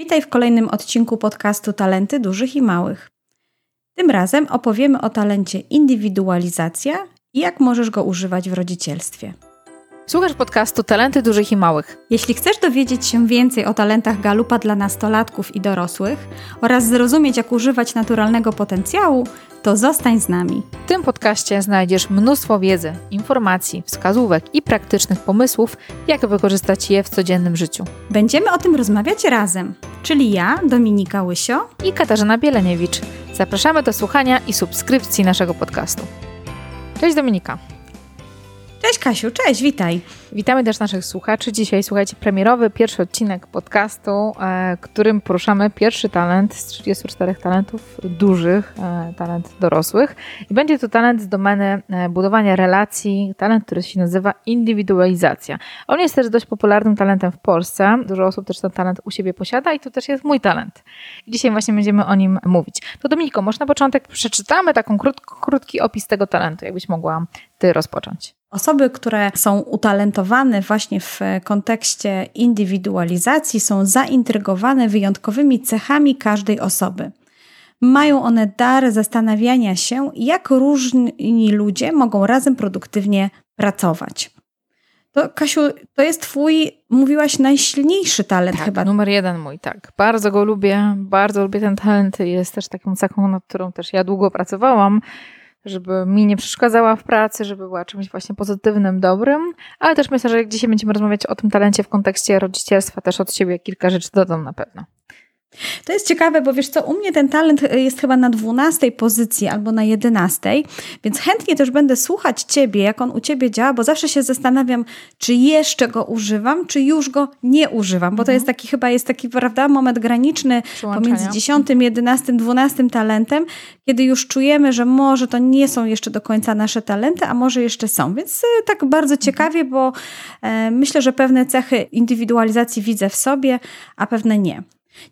Witaj w kolejnym odcinku podcastu Talenty Dużych i Małych. Tym razem opowiemy o talencie indywidualizacja i jak możesz go używać w rodzicielstwie. Słuchasz podcastu Talenty Dużych i Małych. Jeśli chcesz dowiedzieć się więcej o talentach galupa dla nastolatków i dorosłych oraz zrozumieć, jak używać naturalnego potencjału, to zostań z nami. W tym podcaście znajdziesz mnóstwo wiedzy, informacji, wskazówek i praktycznych pomysłów, jak wykorzystać je w codziennym życiu. Będziemy o tym rozmawiać razem, czyli ja, Dominika Łysio i Katarzyna Bieleniewicz. Zapraszamy do słuchania i subskrypcji naszego podcastu. Cześć Dominika. Cześć Kasiu, cześć, witaj. Witamy też naszych słuchaczy. Dzisiaj słuchajcie premierowy pierwszy odcinek podcastu, e, którym poruszamy pierwszy talent z 34 talentów dużych, e, talent dorosłych. I będzie to talent z domeny e, budowania relacji, talent, który się nazywa indywidualizacja. On jest też dość popularnym talentem w Polsce. Dużo osób też ten talent u siebie posiada i to też jest mój talent. I dzisiaj właśnie będziemy o nim mówić. To Dominiko, może na początek przeczytamy taką krót, krótki opis tego talentu, jakbyś mogła ty rozpocząć. Osoby, które są utalentowane właśnie w kontekście indywidualizacji, są zaintrygowane wyjątkowymi cechami każdej osoby. Mają one dar zastanawiania się, jak różni ludzie mogą razem produktywnie pracować. To, Kasiu, to jest Twój, mówiłaś, najsilniejszy talent tak, chyba. Numer jeden mój, tak. Bardzo go lubię, bardzo lubię ten talent. Jest też taką cechą, nad którą też ja długo pracowałam żeby mi nie przeszkadzała w pracy, żeby była czymś właśnie pozytywnym, dobrym, ale też myślę, że jak dzisiaj będziemy rozmawiać o tym talencie w kontekście rodzicielstwa, też od siebie kilka rzeczy dodam na pewno. To jest ciekawe, bo wiesz co, u mnie ten talent e, jest chyba na 12 pozycji albo na 11, więc chętnie też będę słuchać Ciebie, jak on u Ciebie działa, bo zawsze się zastanawiam, czy jeszcze go używam, czy już go nie używam, bo to jest mhm. taki chyba jest taki, prawda, moment graniczny pomiędzy 10, 11, 12 talentem, kiedy już czujemy, że może to nie są jeszcze do końca nasze talenty, a może jeszcze są. Więc e, tak bardzo mhm. ciekawie, bo e, myślę, że pewne cechy indywidualizacji widzę w sobie, a pewne nie.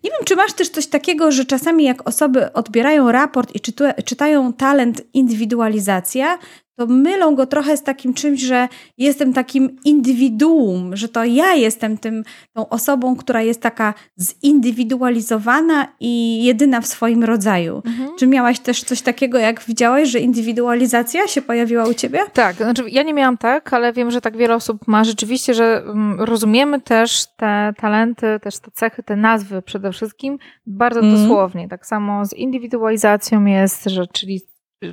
Nie wiem, czy masz też coś takiego, że czasami jak osoby odbierają raport i czytają talent indywidualizacja, to mylą go trochę z takim czymś, że jestem takim indywiduum, że to ja jestem tym, tą osobą, która jest taka zindywidualizowana i jedyna w swoim rodzaju. Mhm. Czy miałaś też coś takiego, jak widziałaś, że indywidualizacja się pojawiła u ciebie? Tak, znaczy ja nie miałam tak, ale wiem, że tak wiele osób ma rzeczywiście, że mm, rozumiemy też te talenty, też te cechy, te nazwy przede wszystkim bardzo mhm. dosłownie. Tak samo z indywidualizacją jest, że czyli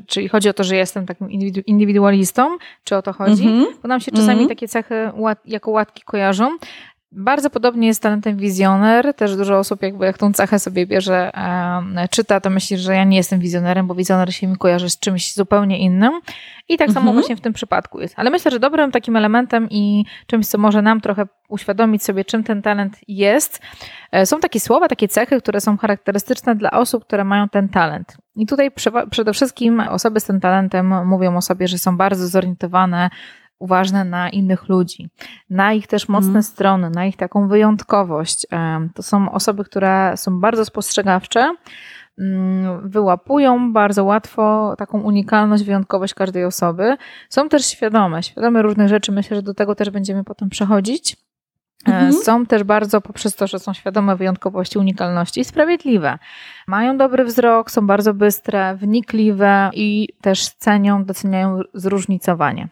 Czyli chodzi o to, że jestem takim indywidualistą, czy o to chodzi? Mm -hmm. Bo nam się czasami mm -hmm. takie cechy jako łatki kojarzą. Bardzo podobnie jest talentem wizjoner. Też dużo osób jakby jak tą cechę sobie bierze, czyta, to myśli, że ja nie jestem wizjonerem, bo wizjoner się mi kojarzy z czymś zupełnie innym. I tak samo mhm. właśnie w tym przypadku jest. Ale myślę, że dobrym takim elementem i czymś, co może nam trochę uświadomić sobie, czym ten talent jest, e, są takie słowa, takie cechy, które są charakterystyczne dla osób, które mają ten talent. I tutaj przede wszystkim osoby z tym talentem mówią o sobie, że są bardzo zorientowane uważne na innych ludzi, na ich też mocne mm. strony, na ich taką wyjątkowość. To są osoby, które są bardzo spostrzegawcze, mm, wyłapują bardzo łatwo taką unikalność, wyjątkowość każdej osoby. Są też świadome, świadome różnych rzeczy. Myślę, że do tego też będziemy potem przechodzić. E, mhm. Są też bardzo, poprzez to, że są świadome wyjątkowości, unikalności, sprawiedliwe. Mają dobry wzrok, są bardzo bystre, wnikliwe i też cenią, doceniają zróżnicowanie.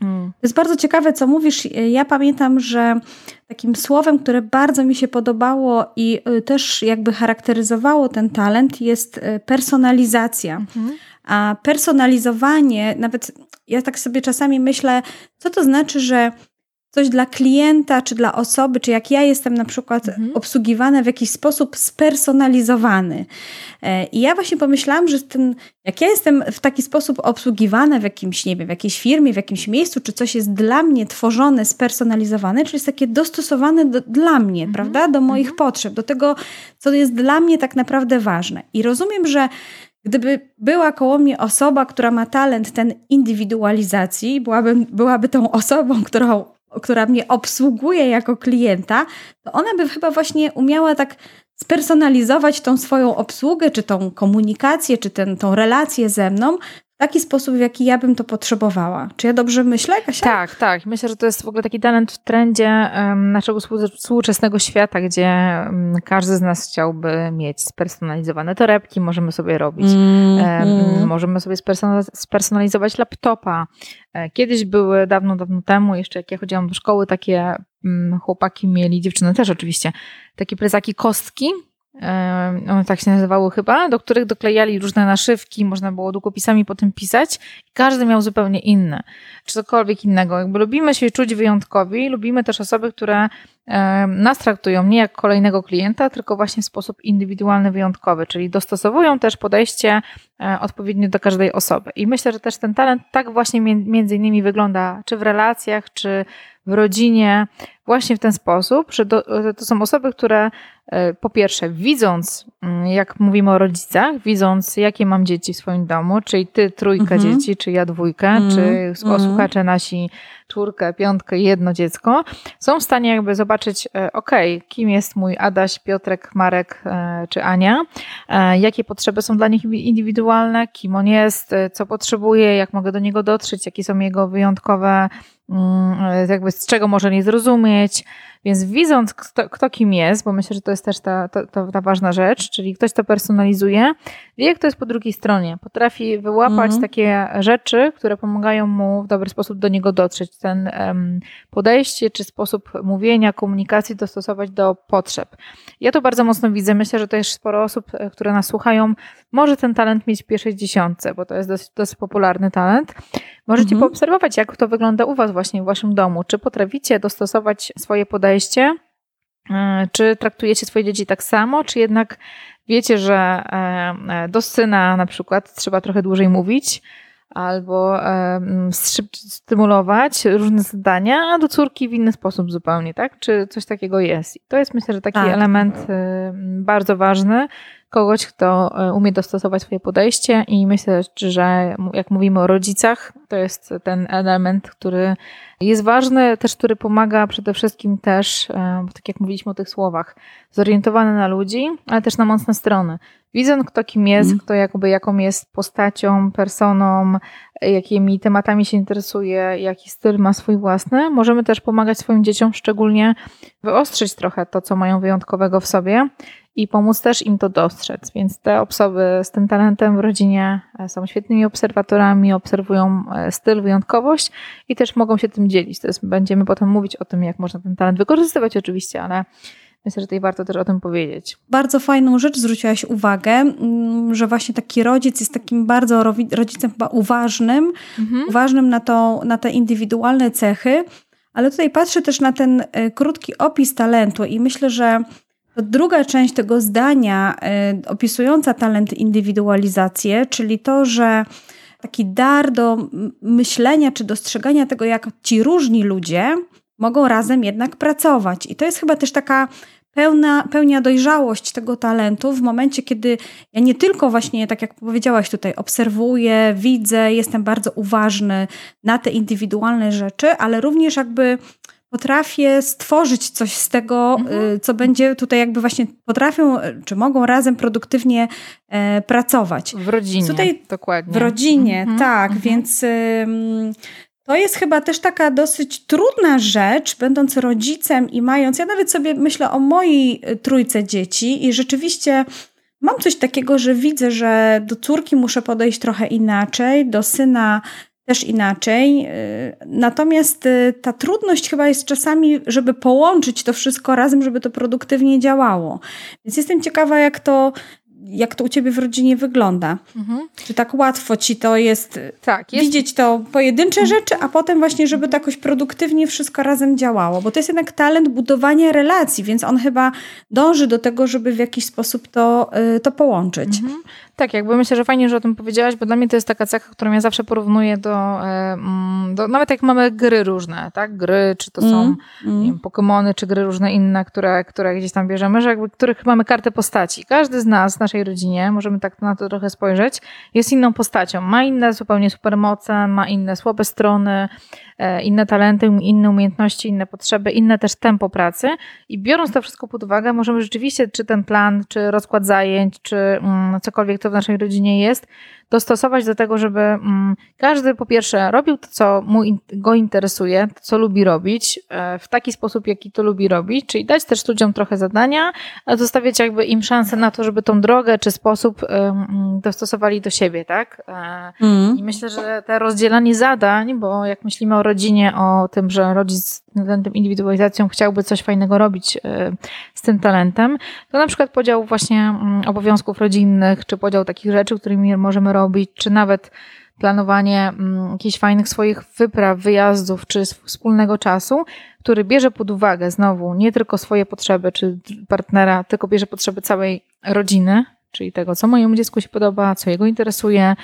Hmm. To jest bardzo ciekawe, co mówisz. Ja pamiętam, że takim słowem, które bardzo mi się podobało i y, też jakby charakteryzowało ten talent, jest y, personalizacja. Mhm. A personalizowanie, nawet ja tak sobie czasami myślę, co to znaczy, że coś dla klienta, czy dla osoby, czy jak ja jestem na przykład mhm. obsługiwana w jakiś sposób spersonalizowany. E, I ja właśnie pomyślałam, że ten, jak ja jestem w taki sposób obsługiwana w jakimś, nie wiem, w jakiejś firmie, w jakimś miejscu, czy coś jest dla mnie tworzone, spersonalizowane, czyli jest takie dostosowane do, dla mnie, mhm. prawda, do moich mhm. potrzeb, do tego, co jest dla mnie tak naprawdę ważne. I rozumiem, że Gdyby była koło mnie osoba, która ma talent ten indywidualizacji, byłabym, byłaby tą osobą, którą która mnie obsługuje jako klienta, to ona by chyba właśnie umiała tak spersonalizować tą swoją obsługę, czy tą komunikację, czy ten, tą relację ze mną taki sposób, w jaki ja bym to potrzebowała. Czy ja dobrze myślę, Kasia? Tak, tak. Myślę, że to jest w ogóle taki talent w trendzie um, naszego współczesnego świata, gdzie um, każdy z nas chciałby mieć spersonalizowane torebki, możemy sobie robić. Mm, um, możemy sobie spersonalizować laptopa. E, kiedyś były, dawno, dawno temu, jeszcze jak ja chodziłam do szkoły, takie mm, chłopaki mieli, dziewczyny też oczywiście, takie prezaki kostki, one tak się nazywały chyba, do których doklejali różne naszywki, można było długopisami potem pisać i każdy miał zupełnie inne, czy cokolwiek innego. Jakby lubimy się czuć wyjątkowi, lubimy też osoby, które nas traktują nie jak kolejnego klienta, tylko właśnie w sposób indywidualny, wyjątkowy, czyli dostosowują też podejście e, odpowiednio do każdej osoby. I myślę, że też ten talent tak właśnie między innymi wygląda, czy w relacjach, czy w rodzinie, właśnie w ten sposób, że to są osoby, które e, po pierwsze, widząc, mm, jak mówimy o rodzicach, widząc, jakie mam dzieci w swoim domu, czyli ty trójkę mhm. dzieci, czy ja dwójkę, mhm. czy mhm. słuchacze nasi czwórkę, piątkę, jedno dziecko, są w stanie jakby zobaczyć, e, ok, kim jest mój Adaś, Piotrek, Marek e, czy Ania, jakie potrzeby są dla nich indywidualne, kim on jest, co potrzebuje, jak mogę do niego dotrzeć, jakie są jego wyjątkowe Mm, jakby z czego może nie zrozumieć. Więc widząc, kto, kto kim jest, bo myślę, że to jest też ta, ta, ta, ważna rzecz, czyli ktoś to personalizuje, wie, kto jest po drugiej stronie. Potrafi wyłapać mhm. takie rzeczy, które pomagają mu w dobry sposób do niego dotrzeć. Ten um, podejście czy sposób mówienia, komunikacji dostosować do potrzeb. Ja to bardzo mocno widzę. Myślę, że też sporo osób, e, które nas słuchają, może ten talent mieć w pierwszej dziesiątce, bo to jest dosyć, dosyć popularny talent. Możecie mhm. poobserwować, jak to wygląda u Was właśnie w Waszym domu. Czy potraficie dostosować swoje podejście? E, czy traktujecie swoje dzieci tak samo, czy jednak wiecie, że e, do syna na przykład trzeba trochę dłużej mówić, albo stymulować różne zadania, a do córki w inny sposób zupełnie, tak? Czy coś takiego jest? I to jest myślę, że taki tak. element bardzo ważny, kogoś, kto e, umie dostosować swoje podejście i myślę, że jak mówimy o rodzicach, to jest ten element, który jest ważny, też który pomaga przede wszystkim też, e, tak jak mówiliśmy o tych słowach, zorientowany na ludzi, ale też na mocne strony. Widząc kto kim jest, mm. kto jakby jaką jest postacią, personą, jakimi tematami się interesuje, jaki styl ma swój własny, możemy też pomagać swoim dzieciom szczególnie wyostrzyć trochę to, co mają wyjątkowego w sobie i pomóc też im to dostrzec. Więc te osoby z tym talentem w rodzinie e, są świetnymi obserwatorami, obserwują e, styl, wyjątkowość i też mogą się tym dzielić. To jest, będziemy potem mówić o tym, jak można ten talent wykorzystywać oczywiście, ale Myślę, że tutaj warto też o tym powiedzieć. Bardzo fajną rzecz zwróciłaś uwagę, mm, że właśnie taki rodzic jest takim bardzo rodzicem chyba uważnym, mhm. uważnym na, to, na te indywidualne cechy, ale tutaj patrzę też na ten e, krótki opis talentu i myślę, że druga część tego zdania y, opisująca talent indywidualizację, czyli to, że taki dar do myślenia czy dostrzegania tego, jak ci różni ludzie mogą razem jednak pracować. I to jest chyba też taka pełna, pełnia dojrzałość tego talentu w momencie, kiedy ja nie tylko właśnie, tak jak powiedziałaś tutaj, obserwuję, widzę, jestem bardzo uważny na te indywidualne rzeczy, ale również jakby potrafię stworzyć coś z tego, mhm. Y, co będzie tutaj jakby właśnie potrafią, czy mogą razem produktywnie e, pracować. W rodzinie, tutaj, dokładnie. W rodzinie, mhm. tak, mhm. więc y, to jest chyba też taka dosyć trudna rzecz, będąc rodzicem i mając, ja nawet sobie myślę o mojej y, trójce dzieci i rzeczywiście mam coś takiego, że widzę, że do córki muszę podejść trochę inaczej, do syna też inaczej. Y, natomiast y, ta trudność chyba jest czasami, żeby połączyć to wszystko razem, żeby to produktywnie działało. Więc jestem ciekawa, jak to jak to u ciebie w rodzinie wygląda. Mhm. Czy tak łatwo ci to jest, tak, jest, widzieć to pojedyncze mhm. rzeczy, a potem właśnie, żeby to jakoś produktywnie wszystko razem działało? Bo to jest jednak talent budowania relacji, więc on chyba dąży do tego, żeby w jakiś sposób to, y, to połączyć. Mhm. Tak, jakby myślę, że fajnie, że o tym powiedziałaś, bo dla mnie to jest taka cecha, którą ja zawsze porównuję do, e, mm, do nawet jak mamy gry różne, tak? Gry, czy to są mm. wiem, Pokemony, czy gry różne inne, które, które gdzieś tam bierzemy, że jakby których mamy kartę postaci. Każdy z nas w naszej rodzinie, możemy tak na to trochę spojrzeć, jest inną postacią. Ma inne zupełnie supermoce, ma inne słabe strony, E, inne talenty, inne umiejętności, inne potrzeby, inne też tempo pracy. I biorąc to wszystko pod uwagę, możemy rzeczywiście, czy ten plan, czy rozkład zajęć, czy mm, cokolwiek to w naszej rodzinie jest, dostosować do tego, żeby mm, każdy po pierwsze robił to, co mu in, go interesuje, to, co lubi robić, e, w taki sposób, jaki to lubi robić, czyli dać też ludziom trochę zadania, a zostawiać jakby im szansę na to, żeby tą drogę czy sposób dostosowali do siebie, tak? Mm. I myślę, że te rozdzielanie zadań, bo jak myślimy o rodzinie, o tym, że rodzic tym indywidualizacją chciałby coś fajnego robić e, z tym talentem, to na przykład podział właśnie mm, obowiązków rodzinnych, czy podział takich rzeczy, którymi możemy robić, czy nawet planowanie mm, jakichś fajnych swoich wypraw, wyjazdów, czy wspólnego czasu, który bierze pod uwagę znowu nie tylko swoje potrzeby, czy partnera, tylko bierze potrzeby całej rodziny, czyli tego, co mojemu dziecku się podoba, co jego interesuje.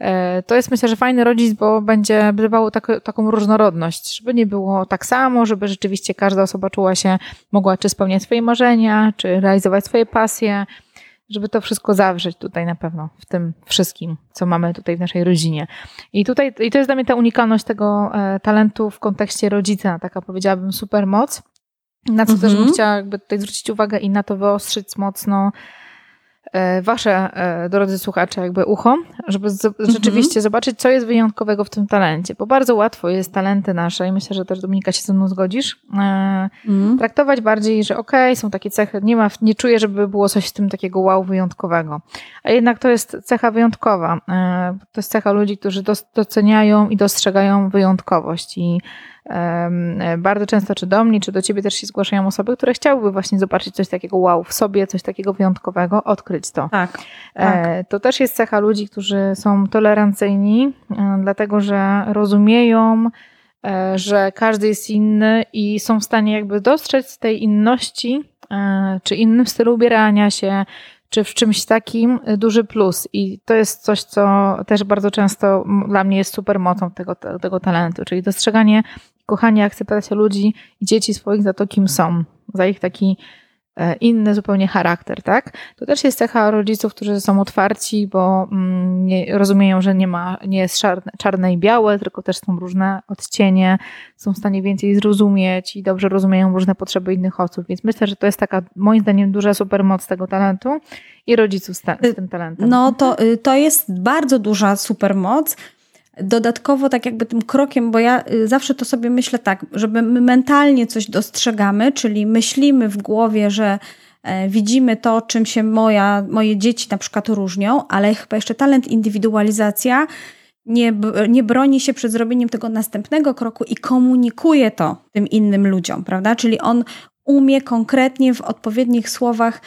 E, to jest myślę, że fajny rodzic, bo będzie dbało tak, taką różnorodność, żeby nie było tak samo, żeby rzeczywiście każda osoba czuła się, mogła czy spełniać swoje marzenia, czy realizować swoje pasje, żeby to wszystko zawrzeć tutaj na pewno w tym wszystkim, co mamy tutaj w naszej rodzinie. I tutaj, i to jest dla mnie ta unikalność tego e, talentu w kontekście rodzica, taka powiedziałabym super moc, na co też bym mhm. chciała jakby tutaj zwrócić uwagę i na to wyostrzyć mocno wasze, e, drodzy słuchacze, jakby ucho, żeby rzeczywiście mhm. zobaczyć, co jest wyjątkowego w tym talencie, bo bardzo łatwo jest talenty nasze i myślę, że też Dominika się ze mną zgodzisz, e, mhm. traktować bardziej, że okej, okay, są takie cechy, nie ma, nie czuję, żeby było coś w tym takiego wow wyjątkowego. A jednak to jest cecha wyjątkowa. To jest cecha ludzi, którzy doceniają i dostrzegają wyjątkowość i bardzo często czy do mnie, czy do ciebie też się zgłaszają osoby, które chciałyby właśnie zobaczyć coś takiego wow w sobie, coś takiego wyjątkowego, odkryć to. Tak. E, tak. To też jest cecha ludzi, którzy są tolerancyjni, e, dlatego że rozumieją, e, że każdy jest inny i są w stanie jakby dostrzec tej inności, czy innym stylu ubierania się, czy w czymś takim duży plus. I to jest coś, co też bardzo często dla mnie jest super mocą tego, tego talentu, czyli dostrzeganie kochanie, akceptacja ludzi i dzieci swoich za to, kim są, za ich taki e, inny zupełnie charakter, tak? To też jest cecha rodziców, którzy są otwarci, bo mm, nie, rozumieją, że nie ma, nie jest czarne, czarne i białe, tylko też są różne odcienie, są w stanie więcej zrozumieć i dobrze rozumieją różne potrzeby innych osób, więc myślę, że to jest taka, moim zdaniem, duża supermoc tego talentu i rodziców z, ta, z tym talentem. No to, y, to jest bardzo duża supermoc, dodatkowo tak jakby tym krokiem, bo ja y, zawsze to sobie myślę tak, żeby my mentalnie coś dostrzegamy, czyli myślimy w głowie, że e, widzimy to, czym się moja, moje dzieci na przykład różnią, ale chyba jeszcze talent indywidualizacja nie, nie broni się przed zrobieniem tego następnego kroku i komunikuje to tym innym ludziom, prawda? Czyli on umie konkretnie w odpowiednich słowach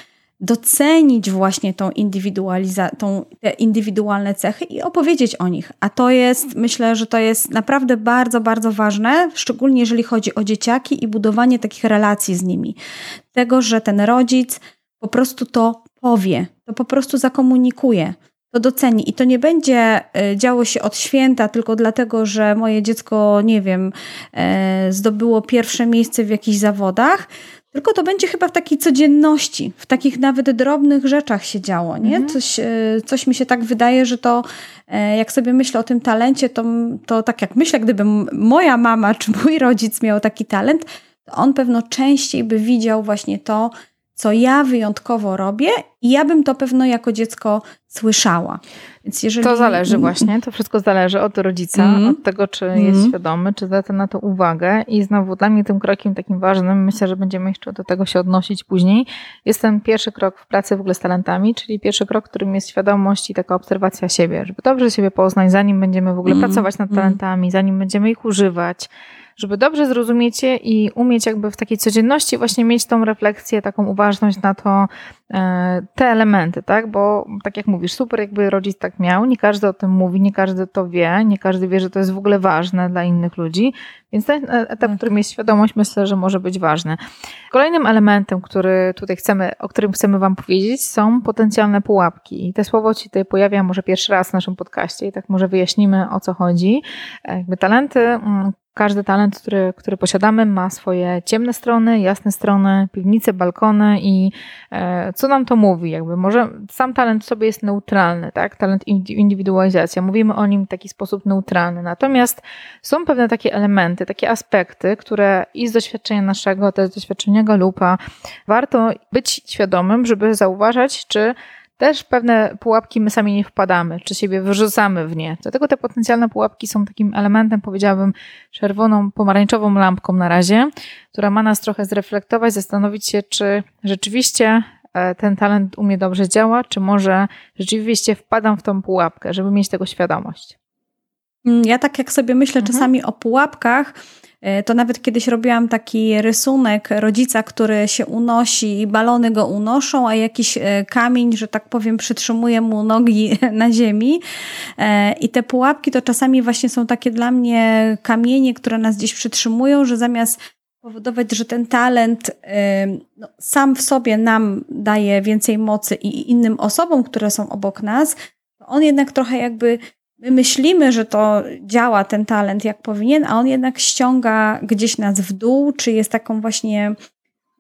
docenić właśnie tą indywidualiza- tą, te indywidualne cechy i opowiedzieć o nich. A to jest, myślę, że to jest naprawdę bardzo, bardzo ważne, szczególnie jeżeli chodzi o dzieciaki i budowanie takich relacji z nimi. Tego, że ten rodzic po prostu to powie, to po prostu zakomunikuje to doceni. I to nie będzie e, działo się od święta tylko dlatego, że moje dziecko, nie wiem, e, zdobyło pierwsze miejsce w jakichś zawodach, tylko to będzie chyba w takiej codzienności, w takich nawet drobnych rzeczach się działo, nie? Mhm. Coś, e, coś mi się tak wydaje, że to e, jak sobie myślę o tym talencie, to, to tak jak myślę, gdyby moja mama czy mój rodzic miał taki talent, to on pewno częściej by widział właśnie to, co ja wyjątkowo robię i ja bym to pewno jako dziecko słyszała. Jeżeli... To zależy właśnie, to wszystko zależy od rodzica, mm. od tego, czy mm. jest świadomy, czy zwraca na to uwagę i znowu dla mnie tym krokiem takim ważnym, myślę, że będziemy jeszcze do tego się odnosić później, jest ten pierwszy krok w pracy w ogóle z talentami, czyli pierwszy krok, którym jest świadomość i taka obserwacja siebie, żeby dobrze siebie poznać, zanim będziemy w ogóle mm. pracować nad mhm. talentami, zanim będziemy ich używać, żeby dobrze zrozumieć je i umieć jakby w takiej codzienności właśnie mieć tą refleksję, taką uważność na to, e, te elementy, tak? Bo tak jak mówisz, super jakby rodzic tak miał, nie każdy o tym mówi, nie każdy to wie, nie każdy wie, że to jest w ogóle ważne dla innych ludzi, więc ten etap, w którym jest świadomość, myślę, że może być ważny. Kolejnym elementem, który tutaj chcemy, o którym chcemy Wam powiedzieć, są potencjalne pułapki. I te słowo ci tutaj pojawia może pierwszy raz w naszym podcaście i tak może wyjaśnimy o co chodzi. E, jakby talenty, mm, każdy talent, który, który posiadamy, ma swoje ciemne strony, jasne strony, piwnice, balkony i e, co nam to mówi? Jakby może sam talent w sobie jest neutralny, tak? Talent indywidualizacja. Mówimy o nim w taki sposób neutralny. Natomiast są pewne takie elementy, takie aspekty, które i z doświadczenia naszego, też z doświadczenia Galupa, warto być świadomym, żeby zauważać, czy też pewne pułapki my sami nie wpadamy, czy siebie wyrzucamy w nie. Dlatego te potencjalne pułapki są takim elementem, powiedziałabym, czerwoną, pomarańczową lampką na razie, która ma nas trochę zreflektować, zastanowić się, czy rzeczywiście e, ten talent u mnie dobrze działa, czy może rzeczywiście wpadam w tą pułapkę, żeby mieć tego świadomość. Ja tak jak sobie myślę mhm. czasami o pułapkach, to nawet kiedyś robiłam taki rysunek rodzica, który się unosi i balony go unoszą, a jakiś e, kamień, że tak powiem, przytrzymuje mu nogi na ziemi. E, I te pułapki to czasami właśnie są takie dla mnie kamienie, które nas gdzieś przytrzymują, że zamiast powodować, że ten talent no, sam w sobie nam daje więcej mocy i innym osobom, które są obok nas, on jednak trochę jakby My myślimy, że to działa ten talent jak powinien, a on jednak ściąga gdzieś nas w dół, czy jest taką właśnie,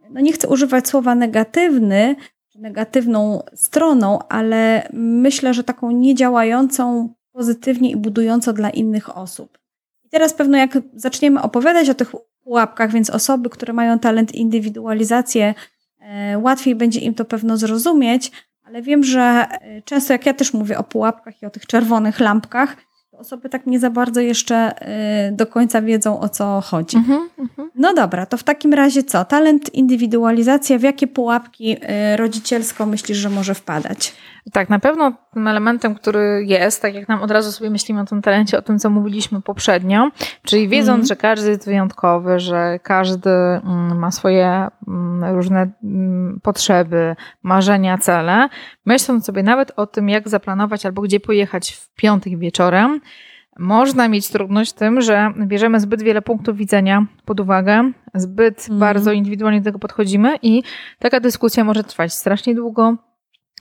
no nie chcę używać słowa negatywny, negatywną stroną, ale myślę, że taką niedziałającą pozytywnie i budująco dla innych osób. I teraz pewno jak zaczniemy opowiadać o tych pułapkach, więc osoby, które mają talent indywidualizację, e, łatwiej będzie im to pewno zrozumieć, ale wiem, że e, często jak ja też mówię o pułapkach i o tych czerwonych lampkach, to osoby tak nie za bardzo jeszcze e, do końca wiedzą o co chodzi. Mm -hmm. No dobra, to w takim razie co? Talent, indywidualizacja, w jakie pułapki e, rodzicielsko myślisz, że może wpadać? Tak, na pewno tym elementem, który jest, tak jak nam od razu sobie myślimy o tym talencie, o tym, co mówiliśmy poprzednio, czyli wiedząc, mm. że każdy jest wyjątkowy, że każdy mm, ma swoje mm, różne potrzeby, marzenia, cele, myśląc sobie nawet o tym, jak zaplanować albo gdzie pojechać w piątek wieczorem, można mieć trudność z tym, że bierzemy zbyt wiele punktów widzenia pod uwagę, zbyt mm. bardzo indywidualnie do tego podchodzimy i taka dyskusja może trwać strasznie długo,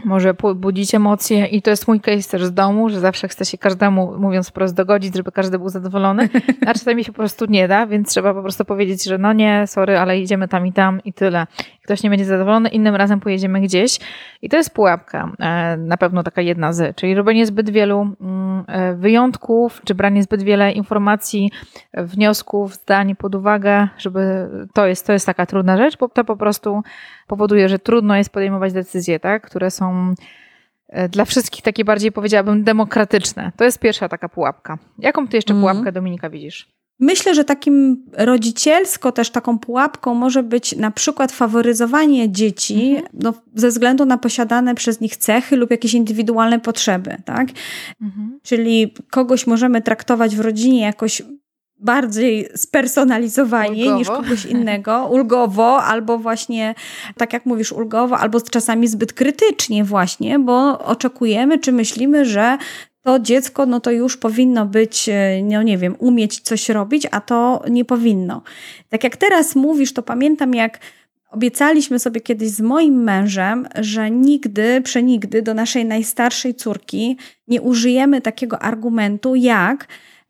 może budzić emocje i to jest mój case też z domu, że zawsze chce się każdemu, mówiąc wprost, dogodzić, żeby każdy był zadowolony, a czasami się po prostu nie da, więc trzeba po prostu powiedzieć, że no nie, sorry, ale idziemy tam i tam i tyle. Ktoś nie będzie zadowolony, innym razem pojedziemy gdzieś i to jest pułapka, e, na pewno taka jedna z, czyli robienie zbyt wielu mm, e, wyjątków, czy branie zbyt wiele informacji, wniosków, zdań pod uwagę, żeby to jest, to jest taka trudna rzecz, bo to po prostu powoduje, że trudno jest podejmować decyzje, tak, które są e, dla wszystkich takie bardziej powiedziałabym demokratyczne. To jest pierwsza taka pułapka. Jaką ty jeszcze mm. pułapkę, Dominika, widzisz? Myślę, że takim rodzicielsko też taką pułapką może być na przykład faworyzowanie dzieci mhm. no, ze względu na posiadane przez nich cechy lub jakieś indywidualne potrzeby, tak? Mhm. Czyli kogoś możemy traktować w rodzinie jakoś bardziej spersonalizowanie ulgowo. niż kogoś innego, ulgowo, albo właśnie, tak jak mówisz, ulgowo, albo czasami zbyt krytycznie właśnie, bo oczekujemy, czy myślimy, że to dziecko, no to już powinno być, e, no nie wiem, umieć coś robić, a to nie powinno. Tak jak teraz mówisz, to pamiętam jak Obiecaliśmy sobie kiedyś z moim mężem, że nigdy, przenigdy do naszej najstarszej córki nie użyjemy takiego argumentu jak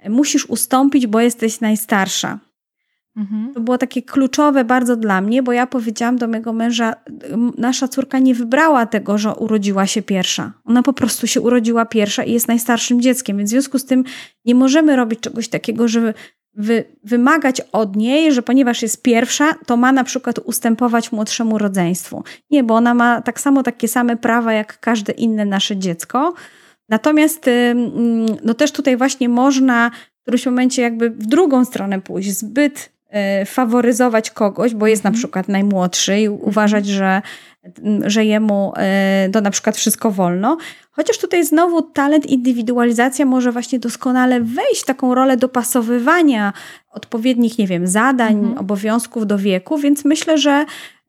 musisz ustąpić, bo jesteś najstarsza. Mhm. To było takie kluczowe bardzo dla mnie, bo ja powiedziałam do mojego męża, nasza córka nie wybrała tego, że urodziła się pierwsza. Ona po prostu się urodziła pierwsza i jest najstarszym dzieckiem, więc w związku z tym nie możemy robić czegoś takiego, żeby wy, wymagać od niej, że ponieważ jest pierwsza, to ma na przykład ustępować młodszemu rodzeństwu. Nie, bo ona ma tak samo takie same prawa jak każde inne nasze dziecko. Natomiast no też tutaj właśnie można w którymś momencie jakby w drugą stronę pójść, zbyt e, faworyzować kogoś, bo jest na mhm. przykład najmłodszy i uważać, że, że jemu e, to na przykład wszystko wolno. Chociaż tutaj znowu talent, indywidualizacja może właśnie doskonale wejść w taką rolę dopasowywania odpowiednich, nie wiem, zadań, mhm. obowiązków do wieku, więc myślę, że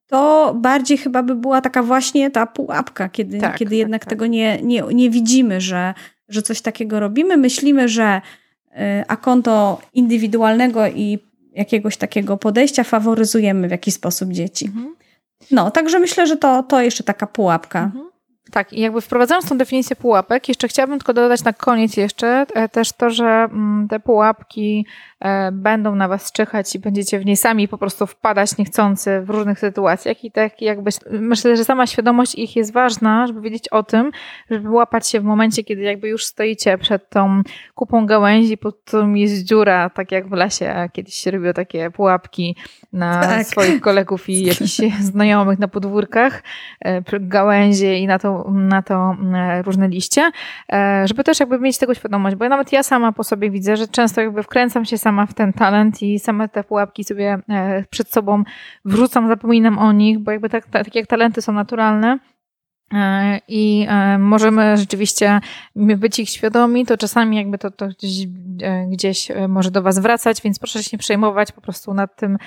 to bardziej chyba by była taka właśnie ta pułapka, kiedy, tak, kiedy tak, jednak tak. tego nie, nie, nie widzimy, że, że coś takiego robimy. Myślimy, że y, a konto indywidualnego i jakiegoś takiego podejścia faworyzujemy w jakiś sposób dzieci. Mhm. No, także myślę, że to, to jeszcze taka pułapka. Mhm. Tak, i jakby wprowadzając tą definicję pułapek, jeszcze chciałabym tylko dodać na koniec jeszcze e, też to, że mm, te pułapki będą na was czyhać i będziecie w niej sami po prostu wpadać niechcący w różnych sytuacjach i tak jakby myślę, że sama świadomość ich jest ważna, żeby wiedzieć o tym, żeby łapać się w momencie, kiedy jakby już stoicie przed tą kupą gałęzi, pod którą jest dziura, tak jak w lesie kiedyś się robiło takie pułapki na tak. swoich kolegów i jakichś znajomych na podwórkach, e, gałęzie i na to, na to różne liście, żeby też jakby mieć tego świadomość, bo nawet ja sama po sobie widzę, że często jakby wkręcam się sama w ten talent i same te pułapki sobie przed sobą wrzucam, zapominam o nich, bo jakby tak, tak jak talenty są naturalne, E, i e, możemy rzeczywiście być ich świadomi, to czasami jakby to, to gdzieś, e, gdzieś może do Was wracać, więc proszę się nie przejmować, po prostu nad tym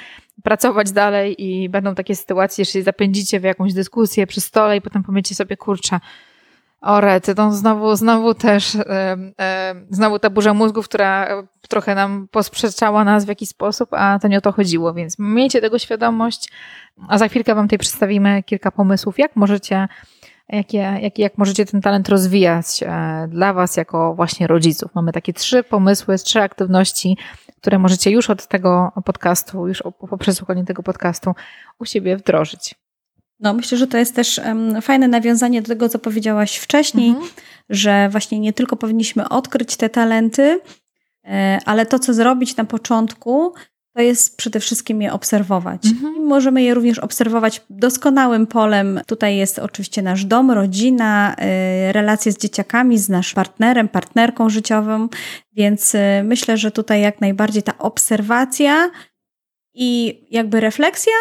pracować dalej i będą takie sytuacje, jeśli zapędzicie w jakąś dyskusję przy stole i potem powiecie sobie, kurczę, o rety, to znowu, znowu też, znowu ta burza mózgów, która trochę nam posprzeczała nas w jakiś sposób, a to nie o to chodziło, więc miejcie tego świadomość, a za chwilkę Wam tutaj przedstawimy kilka pomysłów, jak możecie jak, jak, jak możecie ten talent rozwijać e, dla Was jako właśnie rodziców. Mamy takie trzy pomysły, trzy aktywności, które możecie już od tego podcastu, już po przesłuchaniu tego podcastu u siebie wdrożyć. No, myślę, że to jest też um, fajne nawiązanie do tego, co powiedziałaś wcześniej, mhm. że właśnie nie tylko powinniśmy odkryć te talenty, e, ale to, co zrobić na początku, to jest przede wszystkim je obserwować. Mhm. Możemy je również obserwować doskonałym polem. Tutaj jest oczywiście nasz dom, rodzina, y, relacje z dzieciakami, z naszym partnerem, partnerką życiową, więc y, myślę, że tutaj jak najbardziej ta obserwacja i jakby refleksja,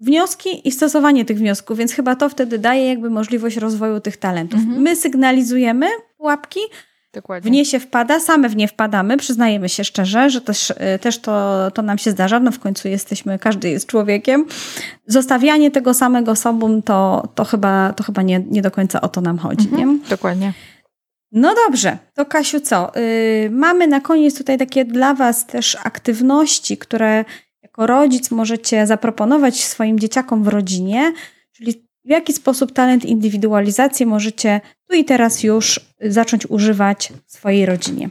wnioski i stosowanie tych wniosków, więc chyba to wtedy daje jakby możliwość rozwoju tych talentów. Mhm. My sygnalizujemy pułapki, Dokładnie. W nie się wpada, same w nie wpadamy, przyznajemy się szczerze, że też, y, też to, to nam się zdarza, no w końcu jesteśmy, każdy jest człowiekiem. Zostawianie tego samego sobą to, to chyba, to chyba nie, nie do końca o to nam chodzi, mhm. nie? Dokładnie. No dobrze, to Kasiu co? Yy, mamy na koniec tutaj takie dla Was też aktywności, które jako rodzic możecie zaproponować swoim dzieciakom w rodzinie, czyli w jaki sposób talent indywidualizacji możecie tu i teraz już zacząć używać w swojej rodzinie.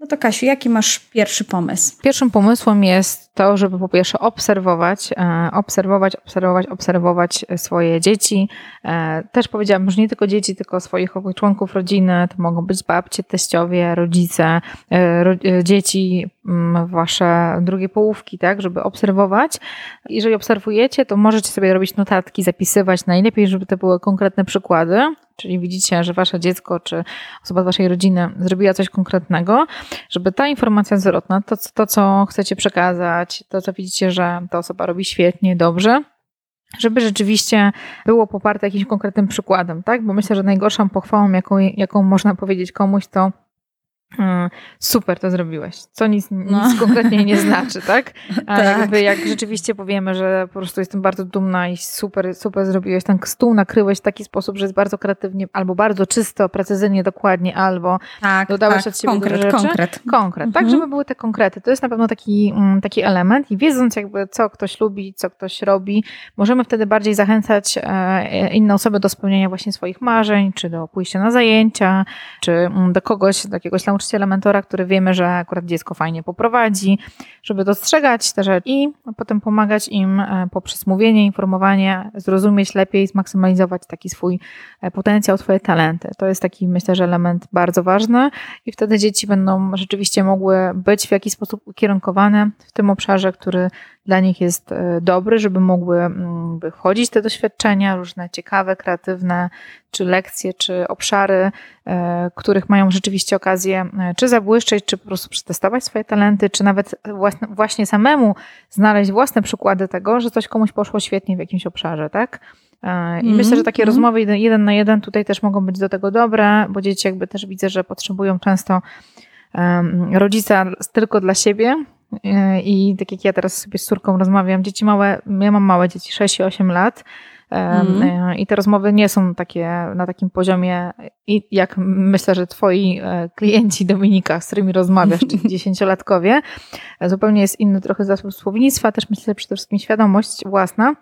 No to Kasiu, jaki masz pierwszy pomysł? Pierwszym pomysłem jest to, żeby po pierwsze obserwować, e, obserwować, obserwować, obserwować swoje dzieci. E, też powiedziałam, że nie tylko dzieci, tylko swoich członków rodziny. To mogą być babcie, teściowie, rodzice, e, dzieci, mm, wasze drugie połówki, tak, żeby obserwować. Jeżeli obserwujecie, to możecie sobie robić notatki, zapisywać. Najlepiej, żeby to były konkretne przykłady, czyli widzicie, że wasze dziecko czy osoba z waszej rodziny zrobiła coś konkretnego, żeby ta informacja zwrotna, to, to co chcecie przekazać, to co widzicie, że ta osoba robi świetnie, dobrze, żeby rzeczywiście było poparte jakimś konkretnym przykładem, tak? Bo myślę, że najgorszą pochwałą, jaką, jaką można powiedzieć komuś, to super to zrobiłeś, co nic, no. nic konkretnie nie znaczy, tak? A tak. jakby jak rzeczywiście powiemy, że po prostu jestem bardzo dumna i super, super zrobiłeś, ten stół nakryłeś w taki sposób, że jest bardzo kreatywnie, albo bardzo czysto, precyzyjnie, dokładnie, albo tak, dodałeś tak. od siebie konkret, rzeczy. Konkret. Konkret, tak, mhm. tak, żeby były te konkrety. To jest na pewno taki, mm, taki element i wiedząc jakby co ktoś lubi, co ktoś robi, możemy wtedy bardziej zachęcać e, inne osoby do spełnienia właśnie swoich marzeń, czy do pójścia na zajęcia, czy mm, do kogoś, do jakiegoś nauczyciela, mentora, który wiemy, że akurat dziecko fajnie poprowadzi, żeby dostrzegać te rzeczy i potem pomagać im e, poprzez mówienie, informowanie, zrozumieć lepiej, zmaksymalizować taki swój e, potencjał, swoje talenty. To jest taki, myślę, że element bardzo ważny i wtedy dzieci będą rzeczywiście mogły być w jakiś sposób ukierunkowane w tym obszarze, który dla nich jest e, dobry, żeby mogły mm, wchodzić te doświadczenia, różne ciekawe, kreatywne, czy lekcje, czy obszary, e, których mają rzeczywiście okazję e, czy zabłyszczeć, czy po prostu przetestować swoje talenty, czy nawet właśnie samemu znaleźć własne przykłady tego, że coś komuś poszło świetnie w jakimś obszarze, tak? I mm, myślę, że takie mm. rozmowy jeden na jeden tutaj też mogą być do tego dobre, bo dzieci jakby też widzę, że potrzebują często rodzica tylko dla siebie, E, I tak jak ja teraz sobie z córką rozmawiam, dzieci małe, ja mam małe dzieci, 6 i 8 lat. Mm. I te rozmowy nie są takie na takim poziomie, jak myślę, że twoi klienci Dominika, z którymi rozmawiasz, czyli dziesięciolatkowie. Zupełnie jest inny trochę zasób słownictwa, też myślę, że przede wszystkim świadomość własna.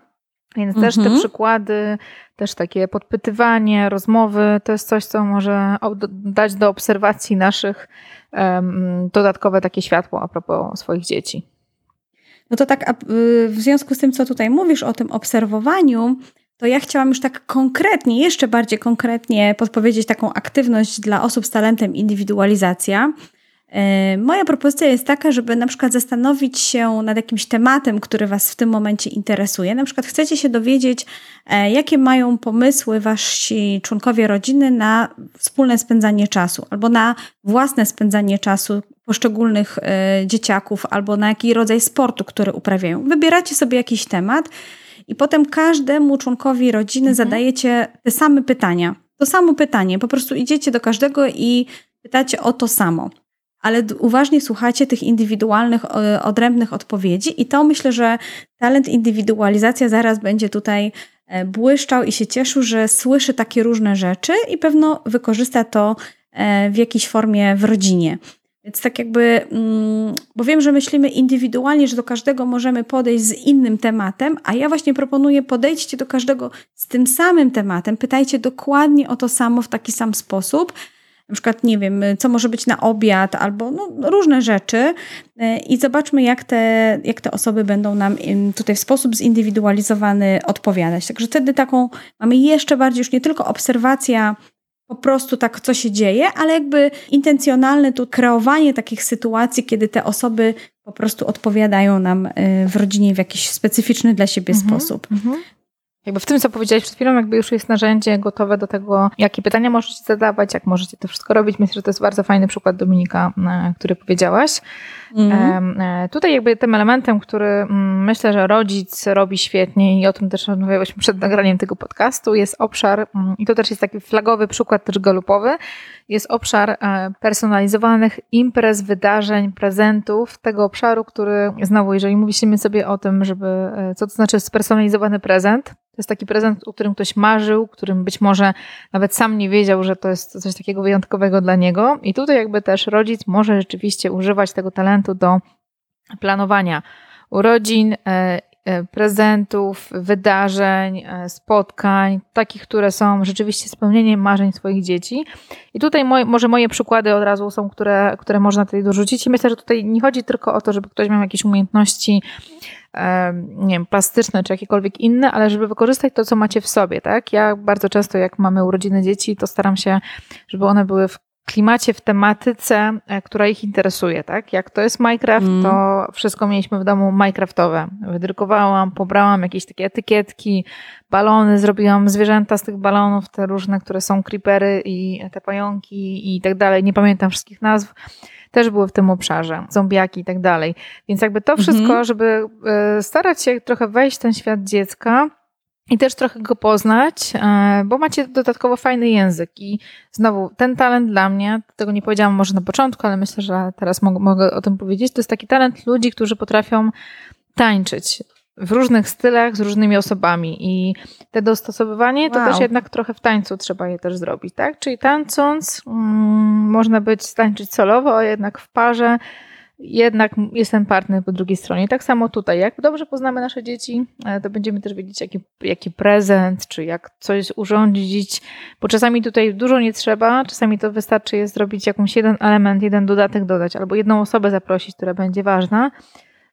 Więc też te mhm. przykłady, też takie podpytywanie, rozmowy, to jest coś, co może dać do obserwacji naszych um, dodatkowe takie światło a propos swoich dzieci. No to tak, y, w związku z tym, co tutaj mówisz o tym obserwowaniu, to ja chciałam już tak konkretnie, jeszcze bardziej konkretnie podpowiedzieć taką aktywność dla osób z talentem indywidualizacja. E, moja propozycja jest taka, żeby na przykład zastanowić się nad jakimś tematem, który Was w tym momencie interesuje. Na przykład chcecie się dowiedzieć, e, jakie mają pomysły Wasi członkowie rodziny na wspólne spędzanie czasu albo na własne spędzanie czasu poszczególnych e, dzieciaków albo na jaki rodzaj sportu, który uprawiają. Wybieracie sobie jakiś temat i potem każdemu członkowi rodziny mhm. zadajecie te same pytania. To samo pytanie, po prostu idziecie do każdego i pytacie o to samo ale uważnie słuchacie tych indywidualnych, odrębnych odpowiedzi i to myślę, że talent indywidualizacja zaraz będzie tutaj e, błyszczał i się cieszył, że słyszy takie różne rzeczy i pewno wykorzysta to e, w jakiejś formie w rodzinie. Więc tak jakby, mm, bo wiem, że myślimy indywidualnie, że do każdego możemy podejść z innym tematem, a ja właśnie proponuję podejdźcie do każdego z tym samym tematem, pytajcie dokładnie o to samo w taki sam sposób, na przykład, nie wiem, co może być na obiad, albo no, różne rzeczy. E, i zobaczmy, jak te, jak te osoby będą nam tutaj w sposób zindywidualizowany odpowiadać. Także wtedy taką mamy jeszcze bardziej już nie tylko obserwacja po prostu tak, co się dzieje, ale jakby intencjonalne tu kreowanie takich sytuacji, kiedy te osoby po prostu odpowiadają nam e, w rodzinie w jakiś specyficzny dla siebie mhm, sposób. Mhm. Jakby w tym, co powiedziałeś przed chwilą, jakby już jest narzędzie gotowe do tego, jakie pytania możecie zadawać, jak możecie to wszystko robić. Myślę, że to jest bardzo fajny przykład Dominika, który powiedziałaś. Mm. Tutaj jakby tym elementem, który myślę, że rodzic robi świetnie i o tym też rozmawiałyśmy przed nagraniem tego podcastu, jest obszar, i to też jest taki flagowy przykład też galupowy, jest obszar e, personalizowanych imprez, wydarzeń, prezentów, tego obszaru, który znowu, jeżeli mówimy sobie o tym, żeby, co to znaczy spersonalizowany prezent, to jest taki prezent, o którym ktoś marzył, którym być może nawet sam nie wiedział, że to jest coś takiego wyjątkowego dla niego. I tutaj jakby też rodzic może rzeczywiście używać tego talentu do planowania urodzin, e, e, prezentów, wydarzeń, e, spotkań, takich, które są rzeczywiście spełnieniem marzeń swoich dzieci. I tutaj moje, może moje przykłady od razu są, które, które można tutaj dorzucić. I myślę, że tutaj nie chodzi tylko o to, żeby ktoś miał jakieś umiejętności nie wiem, plastyczne czy jakiekolwiek inne, ale żeby wykorzystać to, co macie w sobie, tak? Ja bardzo często, jak mamy urodziny dzieci, to staram się, żeby one były w klimacie, w tematyce, e, która ich interesuje, tak? Jak to jest Minecraft, mm. to wszystko mieliśmy w domu Minecraftowe. Wydrukowałam, pobrałam jakieś takie etykietki, balony, zrobiłam zwierzęta z tych balonów, te różne, które są creepery i te pająki i tak dalej. Nie pamiętam wszystkich nazw też były w tym obszarze, zombiaki i tak dalej. Więc jakby to wszystko, mhm. żeby e, starać się trochę wejść w ten świat dziecka, i też trochę go poznać, e, bo macie dodatkowo fajny język. I znowu, ten talent dla mnie, tego nie powiedziałam może na początku, ale myślę, że teraz mogę, mogę o tym powiedzieć, to jest taki talent ludzi, którzy potrafią tańczyć w różnych stylach z różnymi osobami i te dostosowywanie to też jednak trochę w tańcu trzeba je też zrobić, tak? Czyli tańcząc mm, można być tańczyć solowo, a jednak w parze jednak jest ten partner po drugiej stronie. Tak samo tutaj, jak dobrze poznamy nasze dzieci, e, to będziemy też wiedzieć, jaki, jaki prezent, czy jak coś urządzić, bo czasami tutaj dużo nie trzeba, czasami to wystarczy jest zrobić jakąś jeden element, jeden dodatek dodać, albo jedną osobę zaprosić, która będzie ważna,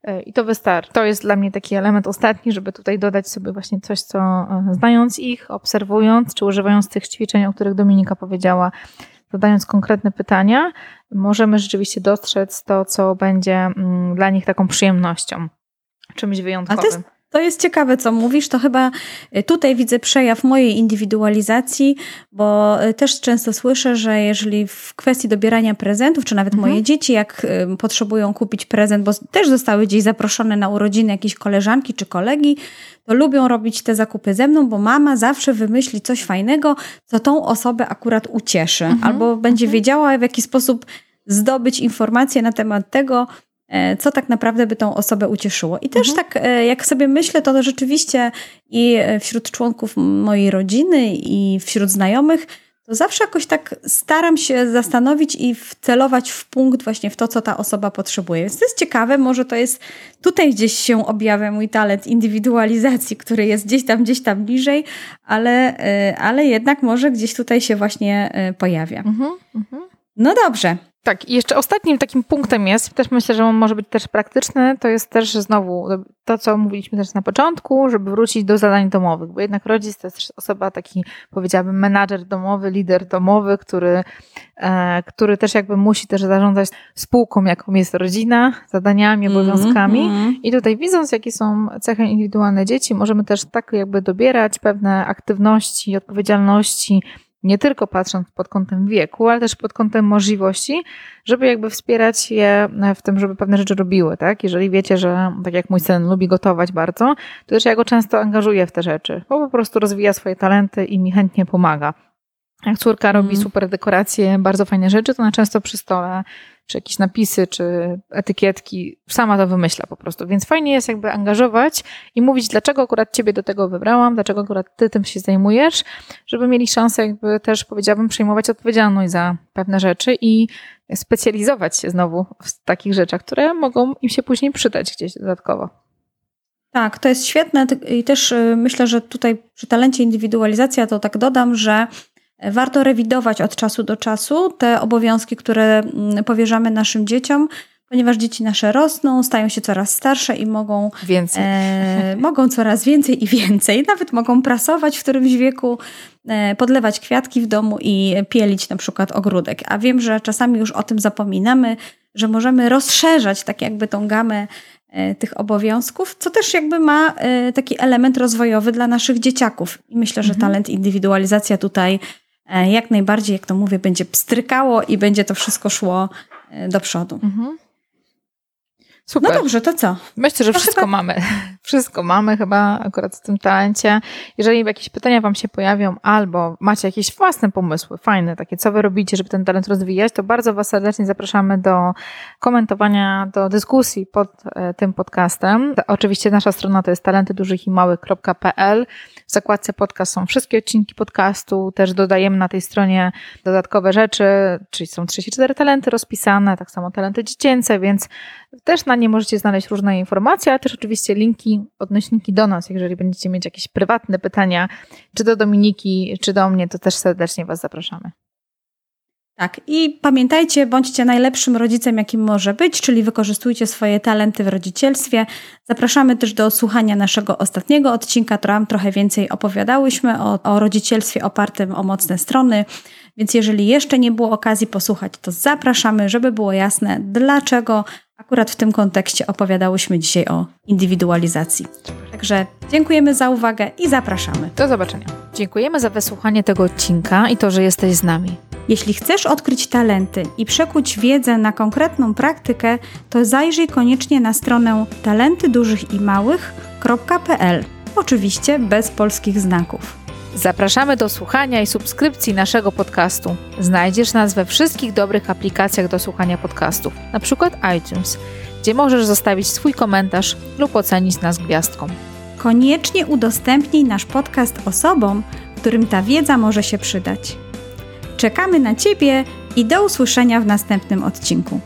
E, I to wystarczy. To jest dla mnie taki element ostatni, żeby tutaj dodać sobie właśnie coś, co e, znając ich, obserwując, czy używając tych ćwiczeń, o których Dominika powiedziała, zadając konkretne pytania, możemy rzeczywiście dostrzec to, co będzie mm, dla nich taką przyjemnością, czymś wyjątkowym. To jest ciekawe, co mówisz. To chyba y, tutaj widzę przejaw mojej indywidualizacji, bo y, też często słyszę, że jeżeli w kwestii dobierania prezentów, czy nawet mhm. moje dzieci, jak y, potrzebują kupić prezent, bo też zostały gdzieś zaproszone na urodziny jakieś koleżanki czy kolegi, to lubią robić te zakupy ze mną, bo mama zawsze wymyśli coś fajnego, co tą osobę akurat ucieszy, mhm. albo będzie mhm. wiedziała, w jaki sposób zdobyć informacje na temat tego, co tak naprawdę by tą osobę ucieszyło. I też mhm. tak, e, jak sobie myślę, to rzeczywiście i wśród członków mojej rodziny, i wśród znajomych, to zawsze jakoś tak staram się zastanowić i wcelować w punkt właśnie w to, co ta osoba potrzebuje. Więc to jest ciekawe, może to jest tutaj gdzieś się objawia mój talent indywidualizacji, który jest gdzieś tam, gdzieś tam bliżej, ale, e, ale jednak może gdzieś tutaj się właśnie pojawia. Mhm, mhm. No dobrze, tak, i jeszcze ostatnim takim punktem jest, też myślę, że on może być też praktyczny, to jest też znowu to, co mówiliśmy też na początku, żeby wrócić do zadań domowych, bo jednak rodzic to jest osoba, taki powiedziałabym menadżer domowy, lider domowy, który, e, który też jakby musi też zarządzać spółką, jaką jest rodzina, zadaniami, mhm, obowiązkami mm -hmm. i tutaj widząc, jakie są cechy indywidualne dzieci, możemy też tak jakby dobierać pewne aktywności, odpowiedzialności, nie tylko patrząc pod kątem wieku, ale też pod kątem możliwości, żeby jakby wspierać je w tym, żeby pewne rzeczy robiły, tak? Jeżeli wiecie, że tak jak mój syn lubi gotować bardzo, to też ja go często angażuję w te rzeczy, bo po prostu rozwija swoje talenty i mi chętnie pomaga. Jak córka robi mhm. super dekoracje, bardzo fajne rzeczy, to ona często przy stole czy jakieś napisy, czy etykietki, sama to wymyśla po prostu. Więc fajnie jest jakby angażować i mówić, dlaczego akurat ciebie do tego wybrałam, dlaczego akurat ty tym się zajmujesz, żeby mieli szansę jakby też, powiedziałabym, przejmować odpowiedzialność za pewne rzeczy i specjalizować się znowu w takich rzeczach, które mogą im się później przydać gdzieś dodatkowo. Tak, to jest świetne i też y, myślę, że tutaj przy talencie indywidualizacja to tak dodam, że Warto rewidować od czasu do czasu te obowiązki, które mm, powierzamy naszym dzieciom, ponieważ dzieci nasze rosną, stają się coraz starsze i mogą. E, mogą coraz więcej i więcej. Nawet mogą prasować w którymś wieku, e, podlewać kwiatki w domu i pielić na przykład ogródek. A wiem, że czasami już o tym zapominamy, że możemy rozszerzać tak jakby tą gamę e, tych obowiązków, co też jakby ma e, taki element rozwojowy dla naszych dzieciaków. I myślę, że mhm. talent indywidualizacja tutaj jak najbardziej, jak to mówię, będzie pstrykało i będzie to wszystko szło e, do przodu. Mhm. Super. No dobrze, to co? Myślę, że wszystko chyba... mamy. Wszystko mamy chyba akurat w tym talencie. Jeżeli jakieś pytania Wam się pojawią, albo macie jakieś własne pomysły, fajne, takie, co Wy robicie, żeby ten talent rozwijać, to bardzo Was serdecznie zapraszamy do komentowania, do dyskusji pod e, tym podcastem. Oczywiście nasza strona to jest talentydużychimałych.pl. W zakładce podcast są wszystkie odcinki podcastu, też dodajemy na tej stronie dodatkowe rzeczy, czyli są 34 talenty rozpisane, tak samo talenty dziecięce, więc też na nie możecie znaleźć różne informacje, ale też oczywiście linki, odnośniki do nas, jeżeli będziecie mieć jakieś prywatne pytania, czy do Dominiki, czy do mnie, to też serdecznie Was zapraszamy. Tak, i pamiętajcie, bądźcie najlepszym rodzicem, jakim może być, czyli wykorzystujcie swoje talenty w rodzicielstwie. Zapraszamy też do słuchania naszego ostatniego odcinka, tam trochę więcej opowiadałyśmy o, o rodzicielstwie opartym o mocne strony. Więc jeżeli jeszcze nie było okazji posłuchać, to zapraszamy, żeby było jasne, dlaczego akurat w tym kontekście opowiadałyśmy dzisiaj o indywidualizacji. Także dziękujemy za uwagę i zapraszamy. Do zobaczenia. Dziękujemy za wysłuchanie tego odcinka i to, że jesteś z nami. Jeśli chcesz odkryć talenty i przekuć wiedzę na konkretną praktykę, to zajrzyj koniecznie na stronę talentydużychimałych.pl. Oczywiście bez polskich znaków. Zapraszamy do słuchania i subskrypcji naszego podcastu. Znajdziesz nas we wszystkich dobrych aplikacjach do słuchania podcastów, np. iTunes, gdzie możesz zostawić swój komentarz lub ocenić nas gwiazdką. Koniecznie udostępnij nasz podcast osobom, którym ta wiedza może się przydać. Czekamy na Ciebie i do usłyszenia w następnym odcinku.